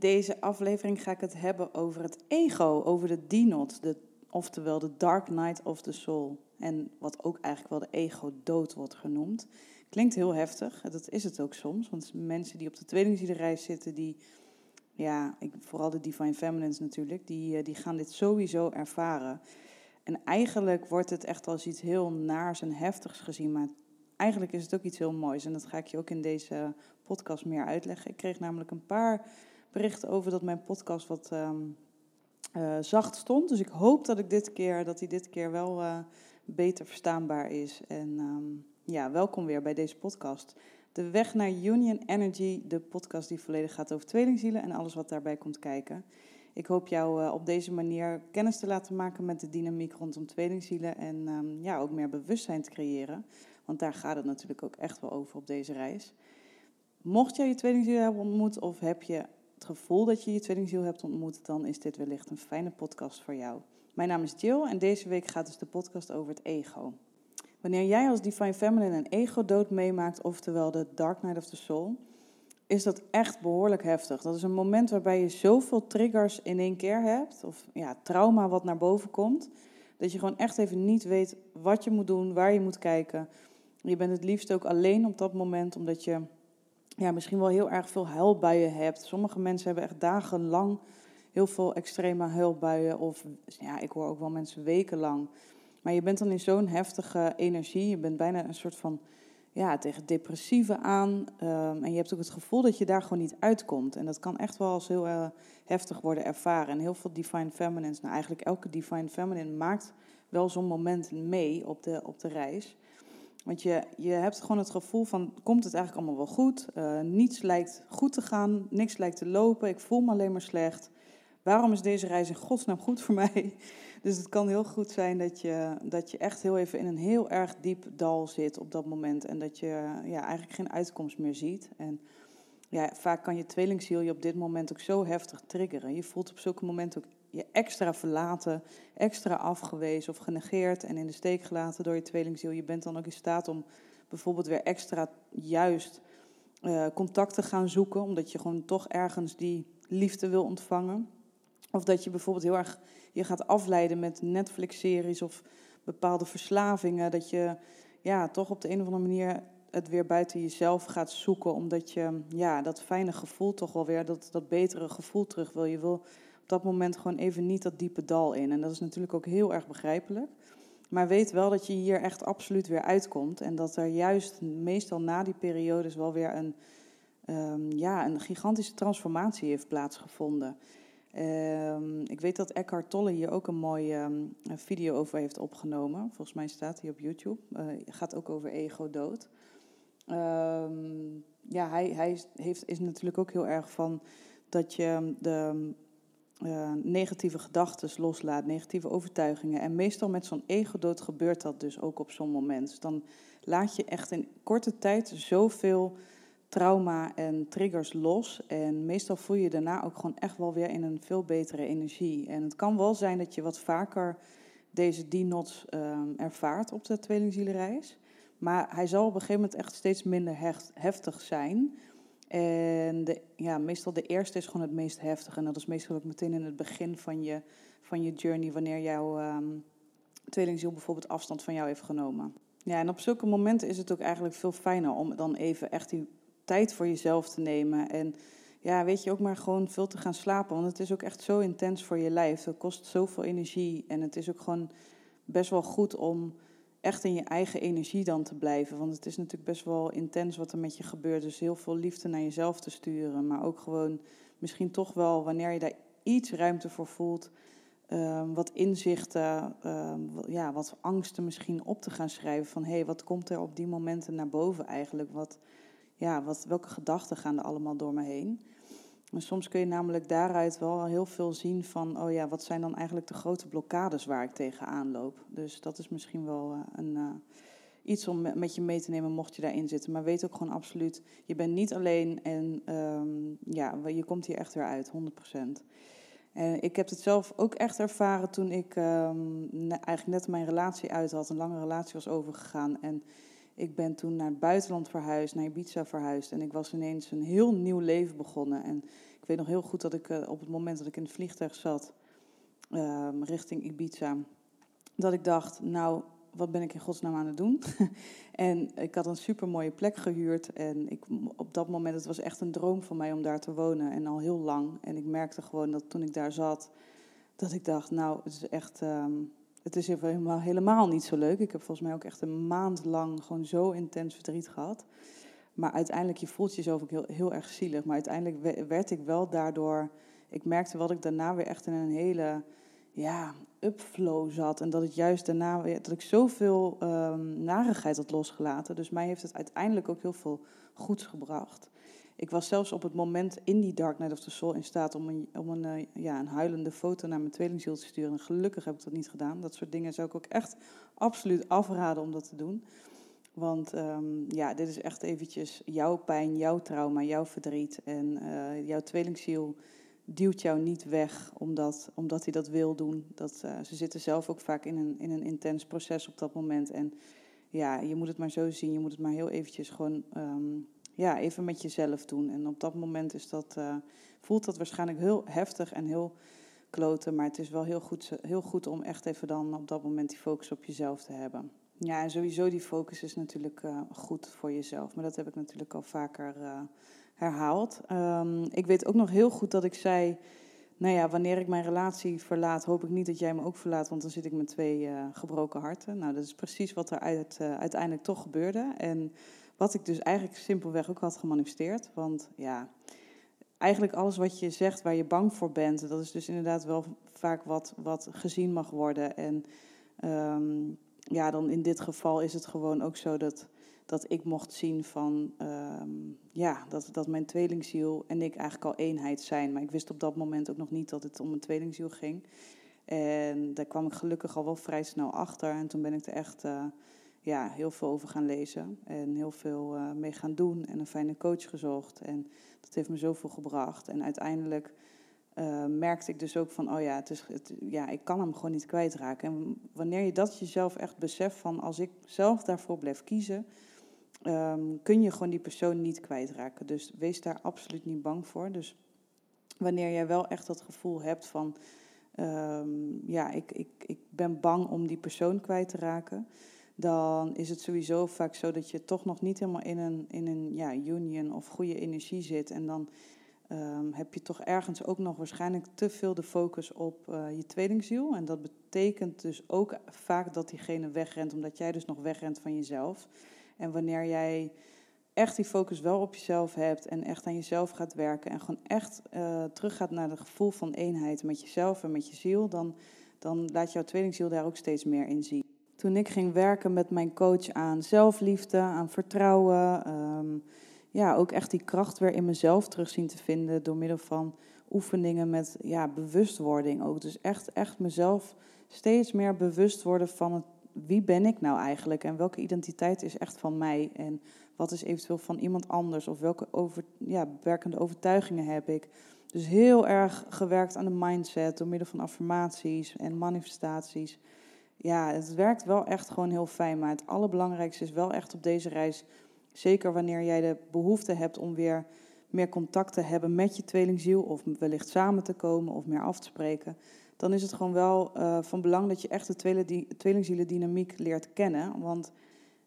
Deze aflevering ga ik het hebben over het ego, over de D-not, de, oftewel de Dark Night of the Soul. En wat ook eigenlijk wel de ego-dood wordt genoemd. Klinkt heel heftig, dat is het ook soms. Want mensen die op de tweelingzielenreis zitten, die, ja, ik, vooral de Divine Feminines natuurlijk, die, eh, die gaan dit sowieso ervaren. En eigenlijk wordt het echt als iets heel naars en heftigs gezien, maar eigenlijk is het ook iets heel moois. En dat ga ik je ook in deze podcast meer uitleggen. Ik kreeg namelijk een paar berichten over dat mijn podcast wat ehm, eh, zacht stond. Dus ik hoop dat ik dit keer, dat hij dit keer wel uh, beter verstaanbaar is. En um, ja, welkom weer bij deze podcast. De weg naar Union Energy, de podcast die volledig gaat over tweelingzielen en alles wat daarbij komt kijken. Ik hoop jou uh, op deze manier kennis te laten maken met de dynamiek rondom tweelingzielen en um, ja, ook meer bewustzijn te creëren. Want daar gaat het natuurlijk ook echt wel over op deze reis. Mocht jij je tweelingziel hebben ontmoet of heb je het gevoel dat je je tweelingziel hebt ontmoet, dan is dit wellicht een fijne podcast voor jou. Mijn naam is Jill en deze week gaat dus de podcast over het ego. Wanneer jij als Divine Feminine een ego-dood meemaakt, oftewel de Dark Night of the Soul, is dat echt behoorlijk heftig. Dat is een moment waarbij je zoveel triggers in één keer hebt, of ja, trauma wat naar boven komt, dat je gewoon echt even niet weet wat je moet doen, waar je moet kijken. Je bent het liefst ook alleen op dat moment, omdat je ja, misschien wel heel erg veel huilbuien hebt. Sommige mensen hebben echt dagenlang heel veel extreme huilbuien. Of ja, ik hoor ook wel mensen wekenlang. Maar je bent dan in zo'n heftige energie. Je bent bijna een soort van ja, tegen depressieve aan. Um, en je hebt ook het gevoel dat je daar gewoon niet uitkomt. En dat kan echt wel als heel uh, heftig worden ervaren. En heel veel Divine Feminines, nou eigenlijk elke Divine Feminine maakt wel zo'n moment mee op de, op de reis. Want je, je hebt gewoon het gevoel van, komt het eigenlijk allemaal wel goed? Uh, niets lijkt goed te gaan, niks lijkt te lopen, ik voel me alleen maar slecht. Waarom is deze reis in godsnaam goed voor mij? Dus het kan heel goed zijn dat je, dat je echt heel even in een heel erg diep dal zit op dat moment. En dat je ja, eigenlijk geen uitkomst meer ziet. En ja, vaak kan je tweelingziel je op dit moment ook zo heftig triggeren. Je voelt op zulke momenten ook je extra verlaten, extra afgewezen of genegeerd en in de steek gelaten door je tweelingziel. Je bent dan ook in staat om bijvoorbeeld weer extra juist uh, contact te gaan zoeken, omdat je gewoon toch ergens die liefde wil ontvangen. Of dat je bijvoorbeeld heel erg je gaat afleiden met Netflix-series of bepaalde verslavingen. Dat je ja, toch op de een of andere manier het weer buiten jezelf gaat zoeken. Omdat je ja, dat fijne gevoel toch wel weer, dat, dat betere gevoel terug wil. Je wil dat moment gewoon even niet dat diepe dal in. En dat is natuurlijk ook heel erg begrijpelijk. Maar weet wel dat je hier echt absoluut weer uitkomt. En dat er juist meestal na die periodes wel weer een, um, ja, een gigantische transformatie heeft plaatsgevonden. Um, ik weet dat Eckhart Tolle hier ook een mooie um, video over heeft opgenomen. Volgens mij staat hij op YouTube. Uh, gaat ook over ego-dood. Ja, hij, hij heeft, is natuurlijk ook heel erg van dat je de uh, negatieve gedachten loslaat, negatieve overtuigingen. En meestal met zo'n ego-dood gebeurt dat dus ook op zo'n moment. Dus dan laat je echt in korte tijd zoveel trauma en triggers los. En meestal voel je daarna ook gewoon echt wel weer in een veel betere energie. En het kan wel zijn dat je wat vaker deze D-nots um, ervaart op de tweelingzielenreis. Maar hij zal op een gegeven moment echt steeds minder heftig zijn. En ja, meestal de eerste is gewoon het meest heftige. En dat is meestal ook meteen in het begin van je, van je journey, wanneer jouw um, tweelingziel bijvoorbeeld afstand van jou heeft genomen. Ja, en op zulke momenten is het ook eigenlijk veel fijner om dan even echt die tijd voor jezelf te nemen. En ja, weet je, ook maar gewoon veel te gaan slapen. Want het is ook echt zo intens voor je lijf. Het kost zoveel energie. En het is ook gewoon best wel goed om echt in je eigen energie dan te blijven. Want het is natuurlijk best wel intens wat er met je gebeurt. Dus heel veel liefde naar jezelf te sturen. Maar ook gewoon misschien toch wel, wanneer je daar iets ruimte voor voelt... Um, wat inzichten, um, ja, wat angsten misschien op te gaan schrijven. Van hé, hey, wat komt er op die momenten naar boven eigenlijk? Wat, ja, wat, welke gedachten gaan er allemaal door me heen? En soms kun je namelijk daaruit wel heel veel zien van, oh ja, wat zijn dan eigenlijk de grote blokkades waar ik tegenaan loop? Dus dat is misschien wel uh, een, uh, iets om met je mee te nemen mocht je daarin zitten. Maar weet ook gewoon absoluut, je bent niet alleen en um, ja, je komt hier echt weer uit, 100%. En ik heb het zelf ook echt ervaren toen ik um, eigenlijk net mijn relatie uit had, een lange relatie was overgegaan. En Ik ben toen naar het buitenland verhuisd, naar Ibiza verhuisd. En ik was ineens een heel nieuw leven begonnen. En ik weet nog heel goed dat ik eh, op het moment dat ik in het vliegtuig zat, ehm, richting Ibiza, dat ik dacht, nou, wat ben ik in godsnaam aan het doen? en ik had een super mooie plek gehuurd. En ik, op dat moment, het was echt een droom van mij om daar te wonen. En al heel lang. En ik merkte gewoon dat toen ik daar zat, dat ik dacht, nou, het is echt, ehm, het is helemaal, helemaal niet zo leuk. Ik heb volgens mij ook echt een maand lang gewoon zo intens verdriet gehad. Maar uiteindelijk, je voelt jezelf ook heel, heel erg zielig. Maar uiteindelijk werd ik wel daardoor, ik merkte wat ik daarna weer echt in een hele ja, upflow zat. En dat het juist daarna weer, dat ik zoveel um, narigheid had losgelaten. Dus mij heeft het uiteindelijk ook heel veel goeds gebracht. Ik was zelfs op het moment in die Dark Night of the Soul in staat om een, om een, uh, ja, een huilende foto naar mijn tweelingziel te sturen. En gelukkig heb ik dat niet gedaan. Dat soort dingen zou ik ook echt absoluut afraden om dat te doen. Want um, ja, dit is echt eventjes jouw pijn, jouw trauma, jouw verdriet. En uh, jouw tweelingziel duwt jou niet weg omdat, omdat hij dat wil doen. Dat, uh, ze zitten zelf ook vaak in een, in een intens proces op dat moment. En ja, je moet het maar zo zien. Je moet het maar heel eventjes gewoon um, ja, even met jezelf doen. En op dat moment is dat, uh, voelt dat waarschijnlijk heel heftig en heel kloten. Maar het is wel heel goed, heel goed om echt even dan op dat moment die focus op jezelf te hebben. Ja, en sowieso die focus is natuurlijk uh, goed voor jezelf. Maar dat heb ik natuurlijk al vaker uh, herhaald. Um, ik weet ook nog heel goed dat ik zei... Nou ja, wanneer ik mijn relatie verlaat, hoop ik niet dat jij me ook verlaat, want dan zit ik met twee gebroken harten. Nou, dat is precies wat er uit, uiteindelijk toch gebeurde. En wat ik dus eigenlijk simpelweg ook had gemanifesteerd. Want ja, eigenlijk alles wat je zegt waar je bang voor bent, dat is dus inderdaad wel vaak wat, wat gezien mag worden. En um, ja, dan in dit geval is het gewoon ook zo dat dat ik mocht zien van, um, ja, dat, dat mijn tweelingziel en ik eigenlijk al eenheid zijn. Maar ik wist op dat moment ook nog niet dat het om een tweelingziel ging. En daar kwam ik gelukkig al wel vrij snel achter. En toen ben ik er echt uh, ja, heel veel over gaan lezen. En heel veel uh, mee gaan doen. En een fijne coach gezocht. En dat heeft me zoveel gebracht. En uiteindelijk uh, merkte ik dus ook van, oh ja, het is, ja, ik kan hem gewoon niet kwijtraken. En wanneer je dat jezelf echt beseft van, als ik zelf daarvoor blijf kiezen um, kun je gewoon die persoon niet kwijtraken. Dus wees daar absoluut niet bang voor. Dus wanneer jij wel echt dat gevoel hebt van, um, ja, ik, ik, ik ben bang om die persoon kwijt te raken, dan is het sowieso vaak zo dat je toch nog niet helemaal in een, in een ja, union of goede energie zit. En dan um, heb je toch ergens ook nog waarschijnlijk te veel de focus op uh, je tweelingziel. En dat betekent dus ook vaak dat diegene wegrent, omdat jij dus nog wegrent van jezelf. En wanneer jij echt die focus wel op jezelf hebt en echt aan jezelf gaat werken en gewoon echt uh, teruggaat naar het gevoel van eenheid met jezelf en met je ziel, dan, dan laat jouw tweelingziel daar ook steeds meer in zien. Toen ik ging werken met mijn coach aan zelfliefde, aan vertrouwen, um, ja, ook echt die kracht weer in mezelf terug zien te vinden door middel van oefeningen met ja, bewustwording ook. Dus echt, echt mezelf steeds meer bewust worden van het wie ben ik nou eigenlijk en welke identiteit is echt van mij en wat is eventueel van iemand anders of welke over, ja, beperkende overtuigingen heb ik. Dus heel erg gewerkt aan de mindset door middel van affirmaties en manifestaties. Ja, het werkt wel echt gewoon heel fijn, maar het allerbelangrijkste is wel echt op deze reis, zeker wanneer jij de behoefte hebt om weer meer contact te hebben met je tweelingziel of wellicht samen te komen of meer af te spreken dan is het gewoon wel uh, van belang dat je echt de tweelingzielendynamiek leert kennen. Want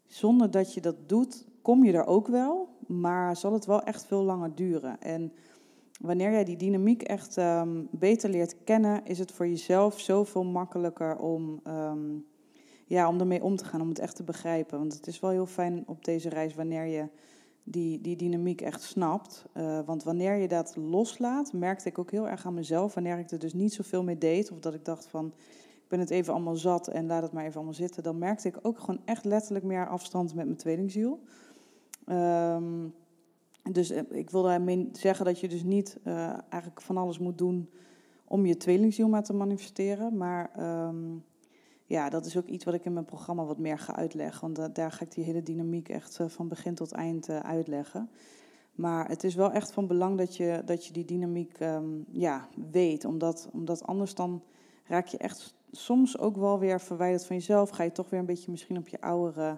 zonder dat je dat doet, kom je er ook wel, maar zal het wel echt veel langer duren. En wanneer jij die dynamiek echt um, beter leert kennen, is het voor jezelf zoveel makkelijker om, um, ja, om ermee om te gaan, om het echt te begrijpen. Want het is wel heel fijn op deze reis wanneer je die, die dynamiek echt snapt. Uh, want wanneer je dat loslaat, merkte ik ook heel erg aan mezelf. Wanneer ik er dus niet zoveel mee deed, of dat ik dacht van, ik ben het even allemaal zat en laat het maar even allemaal zitten. Dan merkte ik ook gewoon echt letterlijk meer afstand met mijn tweelingziel. Um, dus eh, ik wil daarmee zeggen dat je dus niet uh, eigenlijk van alles moet doen om je tweelingziel maar te manifesteren. Maar um, ja, dat is ook iets wat ik in mijn programma wat meer ga uitleggen. Want daar ga ik die hele dynamiek echt eh, van begin tot eind eh, uitleggen. Maar het is wel echt van belang dat je, dat je die dynamiek um, ja, weet. Omdat, omdat anders dan raak je echt soms ook wel weer verwijderd van jezelf. Ga je toch weer een beetje misschien op je oudere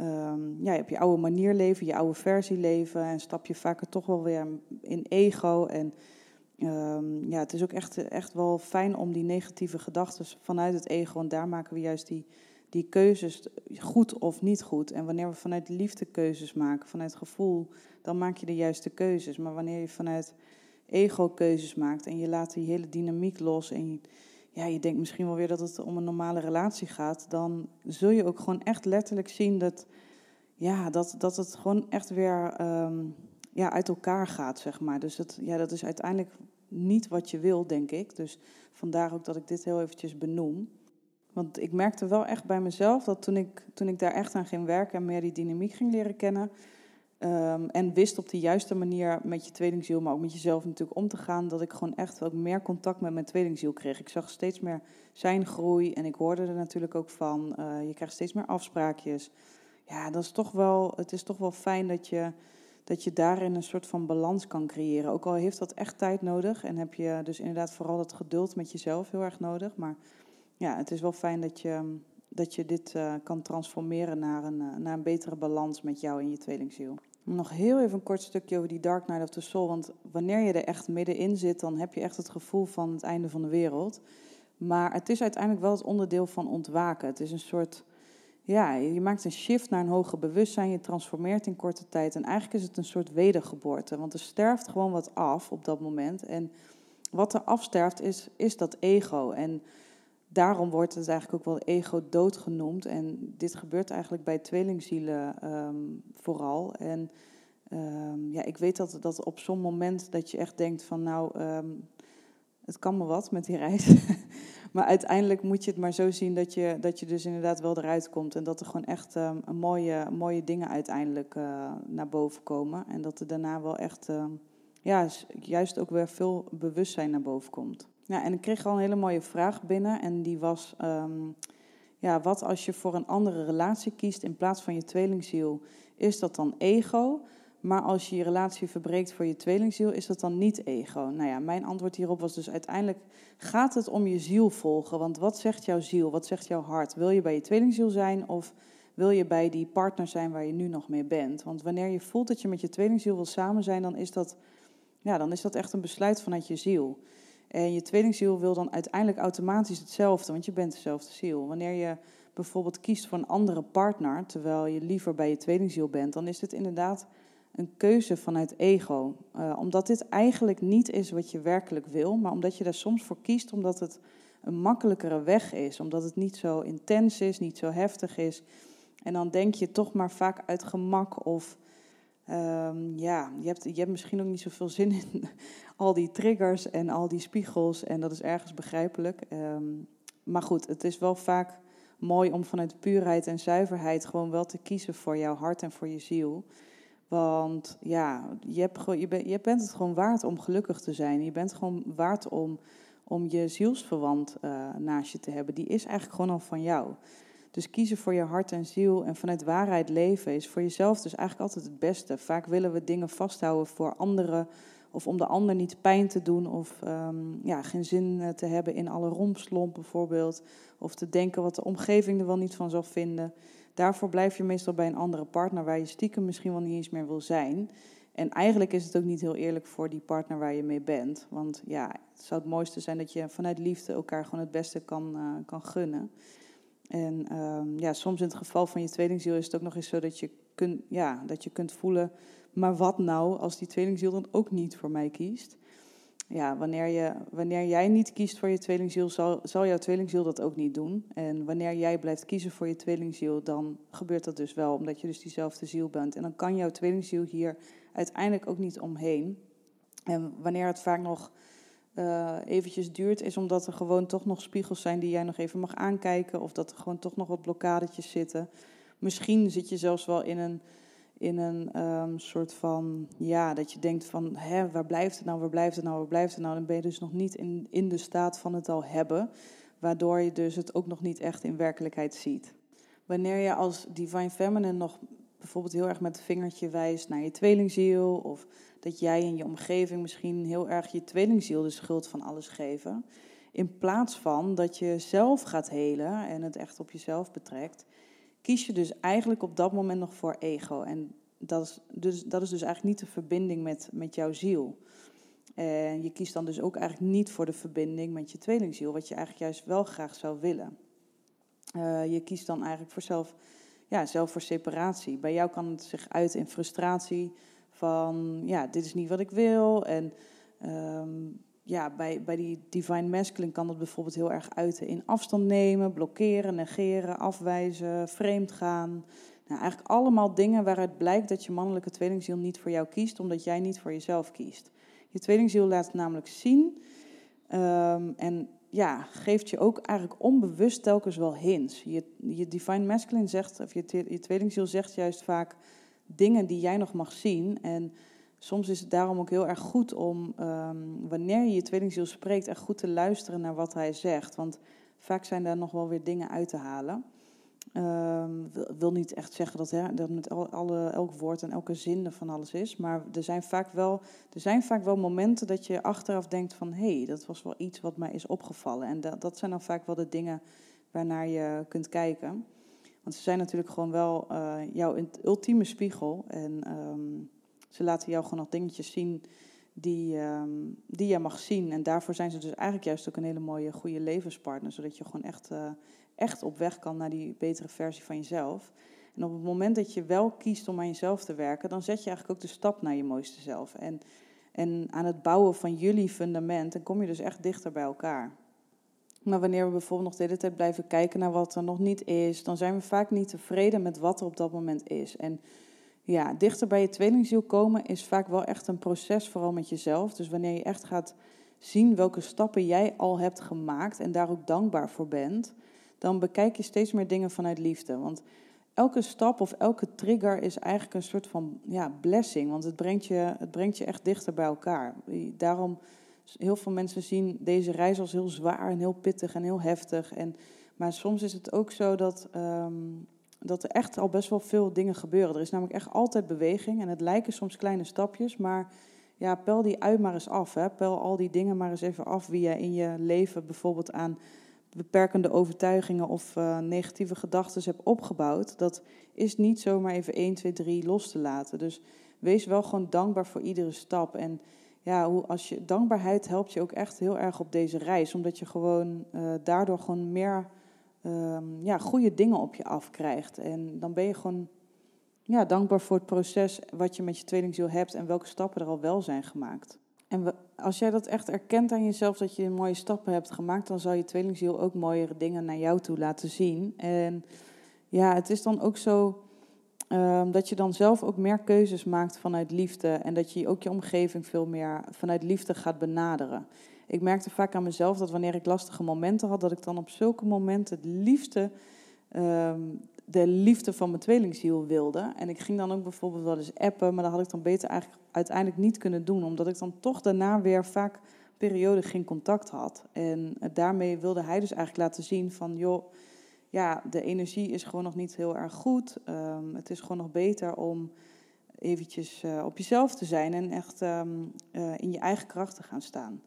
um, ja, je hebt je oude manier leven, je oude versie leven en stap je vaker toch wel weer in ego. En um, ja, het is ook echt, echt wel fijn om die negatieve gedachten vanuit het ego, en daar maken we juist die, die keuzes goed of niet goed. En wanneer we vanuit liefde keuzes maken, vanuit gevoel, dan maak je de juiste keuzes. Maar wanneer je vanuit ego keuzes maakt en je laat die hele dynamiek los en ja, je denkt misschien wel weer dat het om een normale relatie gaat, dan zul je ook gewoon echt letterlijk zien dat, ja, dat, dat het gewoon echt weer ehm, ja, uit elkaar gaat, zeg maar. Dus dat, ja, dat is uiteindelijk niet wat je wil, denk ik. Dus vandaar ook dat ik dit heel eventjes benoem. Want ik merkte wel echt bij mezelf dat toen ik, toen ik daar echt aan ging werken en meer die dynamiek ging leren kennen, Ehm, en wist op de juiste manier met je tweelingziel, maar ook met jezelf natuurlijk om te gaan, dat ik gewoon echt ook meer contact met mijn tweelingziel kreeg. Ik zag steeds meer zijn groei en ik hoorde er natuurlijk ook van. Uh, je krijgt steeds meer afspraakjes. Ja, dat is toch wel, het is toch wel fijn dat je, dat je daarin een soort van balans kan creëren. Ook al heeft dat echt tijd nodig en heb je dus inderdaad vooral het geduld met jezelf heel erg nodig. Maar ja, het is wel fijn dat je, dat je dit uh, kan transformeren naar een, uh, naar een betere balans met jou en je tweelingziel. Nog heel even een kort stukje over die Dark Night of the Soul. Want wanneer je er echt middenin zit, dan heb je echt het gevoel van het einde van de wereld. Maar het is uiteindelijk wel het onderdeel van ontwaken. Het is een soort, ja, je maakt een shift naar een hoger bewustzijn, je transformeert in korte tijd. En eigenlijk is het een soort wedergeboorte, want er sterft gewoon wat af op dat moment. En wat er afsterft is, is dat ego. En daarom wordt het eigenlijk ook wel ego-dood genoemd. En dit gebeurt eigenlijk bij tweelingzielen um, vooral. En um, ja, ik weet dat, dat op zo'n moment dat je echt denkt van nou, um, het kan me wat met die reis. maar uiteindelijk moet je het maar zo zien dat je, dat je dus inderdaad wel eruit komt. En dat er gewoon echt mooie, mooie dingen uiteindelijk uh, naar boven komen. En dat er daarna wel echt, ja, juist ook weer veel bewustzijn naar boven komt. Ja, en ik kreeg al een hele mooie vraag binnen en die was, um, ja, wat als je voor een andere relatie kiest in plaats van je tweelingziel? Is dat dan ego? Maar als je je relatie verbreekt voor je tweelingziel, is dat dan niet ego? Nou ja, mijn antwoord hierop was dus uiteindelijk gaat het om je ziel volgen. Want wat zegt jouw ziel? Wat zegt jouw hart? Wil je bij je tweelingziel zijn of wil je bij die partner zijn waar je nu nog mee bent? Want wanneer je voelt dat je met je tweelingziel wil samen zijn, dan is dat, ja, dan is dat echt een besluit vanuit je ziel. En je tweelingziel wil dan uiteindelijk automatisch hetzelfde, want je bent dezelfde ziel. Wanneer je bijvoorbeeld kiest voor een andere partner, terwijl je liever bij je tweelingziel bent, dan is dit inderdaad een keuze vanuit ego. Uh, omdat dit eigenlijk niet is wat je werkelijk wil, maar omdat je daar soms voor kiest, omdat het een makkelijkere weg is, omdat het niet zo intens is, niet zo heftig is. En dan denk je toch maar vaak uit gemak of Um, ja, je hebt, je hebt misschien ook niet zoveel zin in al die triggers en al die spiegels. En dat is ergens begrijpelijk. Um, maar goed, het is wel vaak mooi om vanuit puurheid en zuiverheid gewoon wel te kiezen voor jouw hart en voor je ziel. Want ja, je, je, ben, je bent het gewoon waard om gelukkig te zijn. Je bent gewoon waard om, om je zielsverwant uh, naast je te hebben. Die is eigenlijk gewoon al van jou. Dus kiezen voor je hart en ziel en vanuit waarheid leven is voor jezelf dus eigenlijk altijd het beste. Vaak willen we dingen vasthouden voor anderen of om de ander niet pijn te doen of um, ja, geen zin eh, te hebben in alle rompslomp bijvoorbeeld. Of te denken wat de omgeving er wel niet van zal vinden. Daarvoor blijf je meestal bij een andere partner waar je stiekem misschien wel niet eens meer wil zijn. En eigenlijk is het ook niet heel eerlijk voor die partner waar je mee bent. Want ja, het zou het mooiste zijn dat je vanuit liefde elkaar gewoon het beste kan, uh, kan gunnen. En um, ja, soms in het geval van je tweelingziel is het ook nog eens zo dat je, kun, ja, dat je kunt voelen, maar wat nou als die tweelingziel dan ook niet voor mij kiest? Ja, wanneer, je, wanneer jij niet kiest voor je tweelingziel, zal, zal jouw tweelingziel dat ook niet doen. En wanneer jij blijft kiezen voor je tweelingziel, dan gebeurt dat dus wel, omdat je dus diezelfde ziel bent. En dan kan jouw tweelingziel hier uiteindelijk ook niet omheen. En wanneer het vaak nog uh, eventjes duurt, is omdat er gewoon toch nog spiegels zijn die jij nog even mag aankijken. Of dat er gewoon toch nog wat blokkadetjes zitten. Misschien zit je zelfs wel in een, in een um, soort van, ja, dat je denkt van, hè, waar blijft het nou, waar blijft het nou, waar blijft het nou? Dan ben je dus nog niet in, in de staat van het al hebben. Waardoor je dus het ook nog niet echt in werkelijkheid ziet. Wanneer je als Divine Feminine nog bijvoorbeeld heel erg met het vingertje wijst naar je tweelingziel. Of dat jij in je omgeving misschien heel erg je tweelingziel de schuld van alles geven. In plaats van dat je zelf gaat helen en het echt op jezelf betrekt, kies je dus eigenlijk op dat moment nog voor ego. En dat is dus, dat is dus eigenlijk niet de verbinding met, met jouw ziel. En je kiest dan dus ook eigenlijk niet voor de verbinding met je tweelingziel, wat je eigenlijk juist wel graag zou willen. Uh, je kiest dan eigenlijk voor zelf, ja, zelf voor separatie. Bij jou kan het zich uit in frustratie van, ja, dit is niet wat ik wil. En um, ja, bij, bij die divine masculine kan dat bijvoorbeeld heel erg uiten in afstand nemen, blokkeren, negeren, afwijzen, vreemd gaan. Nou, eigenlijk allemaal dingen waaruit blijkt dat je mannelijke tweelingziel niet voor jou kiest, omdat jij niet voor jezelf kiest. Je tweelingziel laat namelijk zien um, en ja, geeft je ook eigenlijk onbewust telkens wel hints. Je, je divine masculine zegt, of je, je tweelingziel zegt juist vaak dingen die jij nog mag zien. En soms is het daarom ook heel erg goed om, um, wanneer je je tweelingziel spreekt, echt goed te luisteren naar wat hij zegt. Want vaak zijn daar nog wel weer dingen uit te halen. Um, wil, niet echt zeggen dat, hè, dat met alle, elk woord en elke zin er van alles is. Maar er zijn vaak wel, er zijn vaak wel momenten dat je achteraf denkt van... hé, hey, dat was wel iets wat mij is opgevallen. En dat, dat zijn dan vaak wel de dingen waarnaar je kunt kijken. Want ze zijn natuurlijk gewoon wel uh, jouw ultieme spiegel. En um, ze laten jou gewoon nog dingetjes zien die, um, die je mag zien. En daarvoor zijn ze dus eigenlijk juist ook een hele mooie, goede levenspartner. Zodat je gewoon echt, uh, echt op weg kan naar die betere versie van jezelf. En op het moment dat je wel kiest om aan jezelf te werken, dan zet je eigenlijk ook de stap naar je mooiste zelf. En, en aan het bouwen van jullie fundament, dan kom je dus echt dichter bij elkaar. Maar wanneer we bijvoorbeeld nog de hele tijd blijven kijken naar wat er nog niet is, dan zijn we vaak niet tevreden met wat er op dat moment is. En ja, dichter bij je tweelingziel komen is vaak wel echt een proces, vooral met jezelf. Dus wanneer je echt gaat zien welke stappen jij al hebt gemaakt en daar ook dankbaar voor bent, dan bekijk je steeds meer dingen vanuit liefde. Want elke stap of elke trigger is eigenlijk een soort van ja, blessing, want het brengt, je, het brengt je echt dichter bij elkaar. Daarom, heel veel mensen zien deze reis als heel zwaar en heel pittig en heel heftig. En, maar soms is het ook zo dat um, dat er echt al best wel veel dingen gebeuren. Er is namelijk echt altijd beweging en het lijken soms kleine stapjes, maar ja, pel die uit maar eens af. Hè. Pel al die dingen maar eens even af wie je in je leven bijvoorbeeld aan beperkende overtuigingen of uh, negatieve gedachten hebt opgebouwd. Dat is niet zomaar even 1, 2, 3 los te laten. Dus wees wel gewoon dankbaar voor iedere stap. En ja, hoe, als je, dankbaarheid helpt je ook echt heel erg op deze reis, omdat je gewoon uh, daardoor gewoon meer um, ja, goede dingen op je afkrijgt. En dan ben je gewoon ja, dankbaar voor het proces wat je met je tweelingziel hebt en welke stappen er al wel zijn gemaakt. En als jij dat echt erkent aan jezelf, dat je mooie stappen hebt gemaakt, dan zal je tweelingziel ook mooiere dingen naar jou toe laten zien. En ja, het is dan ook zo um, dat je dan zelf ook meer keuzes maakt vanuit liefde en dat je ook je omgeving veel meer vanuit liefde gaat benaderen ik merkte vaak aan mezelf dat wanneer ik lastige momenten had, dat ik dan op zulke momenten het liefste, um, de liefde van mijn tweelingziel wilde. En ik ging dan ook bijvoorbeeld wel eens appen, maar dat had ik dan beter eigenlijk uiteindelijk niet kunnen doen, omdat ik dan toch daarna weer vaak periode geen contact had. En daarmee wilde hij dus eigenlijk laten zien van, joh, ja, de energie is gewoon nog niet heel erg goed. Um, het is gewoon nog beter om eventjes uh, op jezelf te zijn en echt um, uh, in je eigen kracht te gaan staan.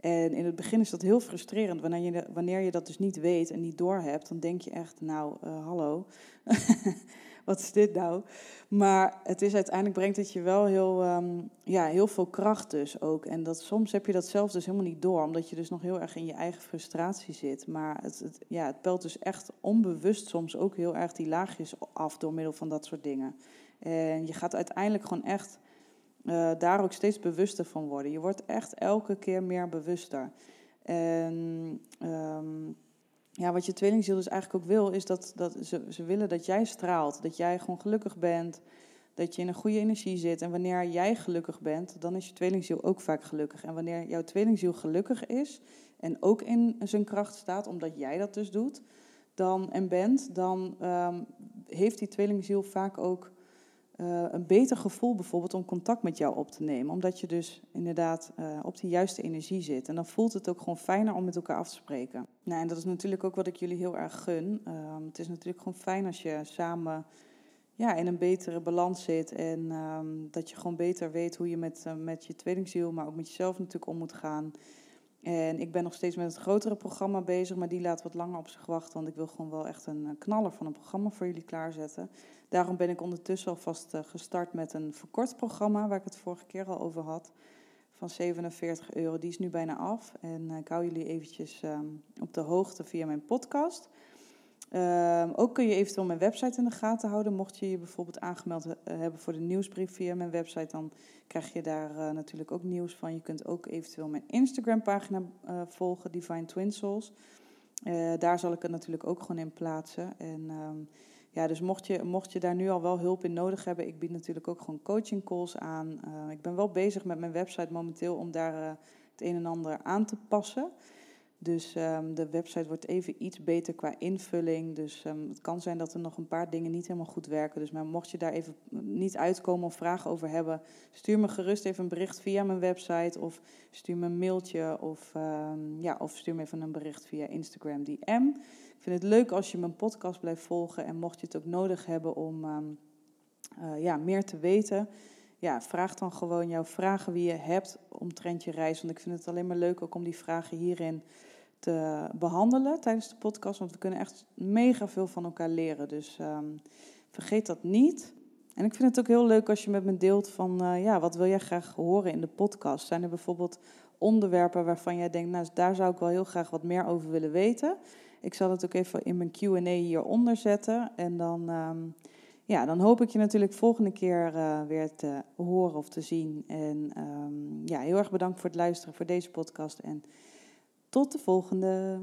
En in het begin is dat heel frustrerend. Wanneer je, wanneer je dat dus niet weet en niet doorhebt, dan denk je echt, nou, uh, hallo, wat is dit nou? Maar het is uiteindelijk brengt het je wel heel, um, ja, heel veel kracht dus ook. En dat, soms heb je dat zelf dus helemaal niet door, omdat je dus nog heel erg in je eigen frustratie zit. Maar het, het, ja, het pelt dus echt onbewust soms ook heel erg die laagjes af door middel van dat soort dingen. En je gaat uiteindelijk gewoon echt uh, daar ook steeds bewuster van worden. Je wordt echt elke keer meer bewuster. En um, ja, wat je tweelingziel dus eigenlijk ook wil, is dat, dat ze, ze willen dat jij straalt. Dat jij gewoon gelukkig bent. Dat je in een goede energie zit. En wanneer jij gelukkig bent, dan is je tweelingziel ook vaak gelukkig. En wanneer jouw tweelingziel gelukkig is en ook in zijn kracht staat, omdat jij dat dus doet dan, en bent, dan um, heeft die tweelingziel vaak ook uh, een beter gevoel bijvoorbeeld om contact met jou op te nemen. Omdat je dus inderdaad uh, op de juiste energie zit. En dan voelt het ook gewoon fijner om met elkaar af te spreken. Nou, en dat is natuurlijk ook wat ik jullie heel erg gun. Uh, het is natuurlijk gewoon fijn als je samen ja, in een betere balans zit. En um, dat je gewoon beter weet hoe je met, met je tweelingziel, maar ook met jezelf natuurlijk om moet gaan. En ik ben nog steeds met het grotere programma bezig, maar die laat wat langer op zich wachten. Want ik wil gewoon wel echt een knaller van een programma voor jullie klaarzetten. Daarom ben ik ondertussen alvast gestart met een verkort programma, waar ik het vorige keer al over had van 47 euro. Die is nu bijna af. En ik hou jullie eventjes ehm, op de hoogte via mijn podcast. Ehm, ook kun je eventueel mijn website in de gaten houden. Mocht je je bijvoorbeeld aangemeld eh, hebben voor de nieuwsbrief via mijn website, dan krijg je daar natuurlijk ook nieuws van. Je kunt ook eventueel mijn Instagram-pagina volgen, Divine Twin Souls. daar zal ik het natuurlijk ook gewoon in plaatsen. En um, ja, dus mocht je, mocht je daar nu al wel hulp in nodig hebben, ik bied natuurlijk ook gewoon coaching calls aan. ik ben wel bezig met mijn website momenteel om daar het een en ander aan te passen. Dus um, de website wordt even iets beter qua invulling. Dus um, het kan zijn dat er nog een paar dingen niet helemaal goed werken. Dus maar mocht je daar even niet uitkomen of vragen over hebben, stuur me gerust even een bericht via mijn website. Of stuur me een mailtje. Of, um, ja, of stuur me even een bericht via Instagram DM. Vind het leuk als je mijn podcast blijft volgen. En mocht je het ook nodig hebben om uh, ja, meer te weten ja, vraag dan gewoon jouw vragen wie je hebt omtrent je reis. Want ik vind het alleen maar leuk ook om die vragen hierin te behandelen tijdens de podcast. Want we kunnen echt mega veel van elkaar leren. Dus um, vergeet dat niet. En ik vind het ook heel leuk als je met me deelt van, uh, ja, wat wil jij graag horen in de podcast? Zijn er bijvoorbeeld onderwerpen waarvan jij denkt, nou, daar zou ik wel heel graag wat meer over willen weten? Ik zal het ook even in mijn Q&A hieronder zetten. En dan... Um, ja, dan hoop ik je natuurlijk volgende keer uh, weer te horen of te zien. En um, ja, heel erg bedankt voor het luisteren voor deze podcast. En tot de volgende.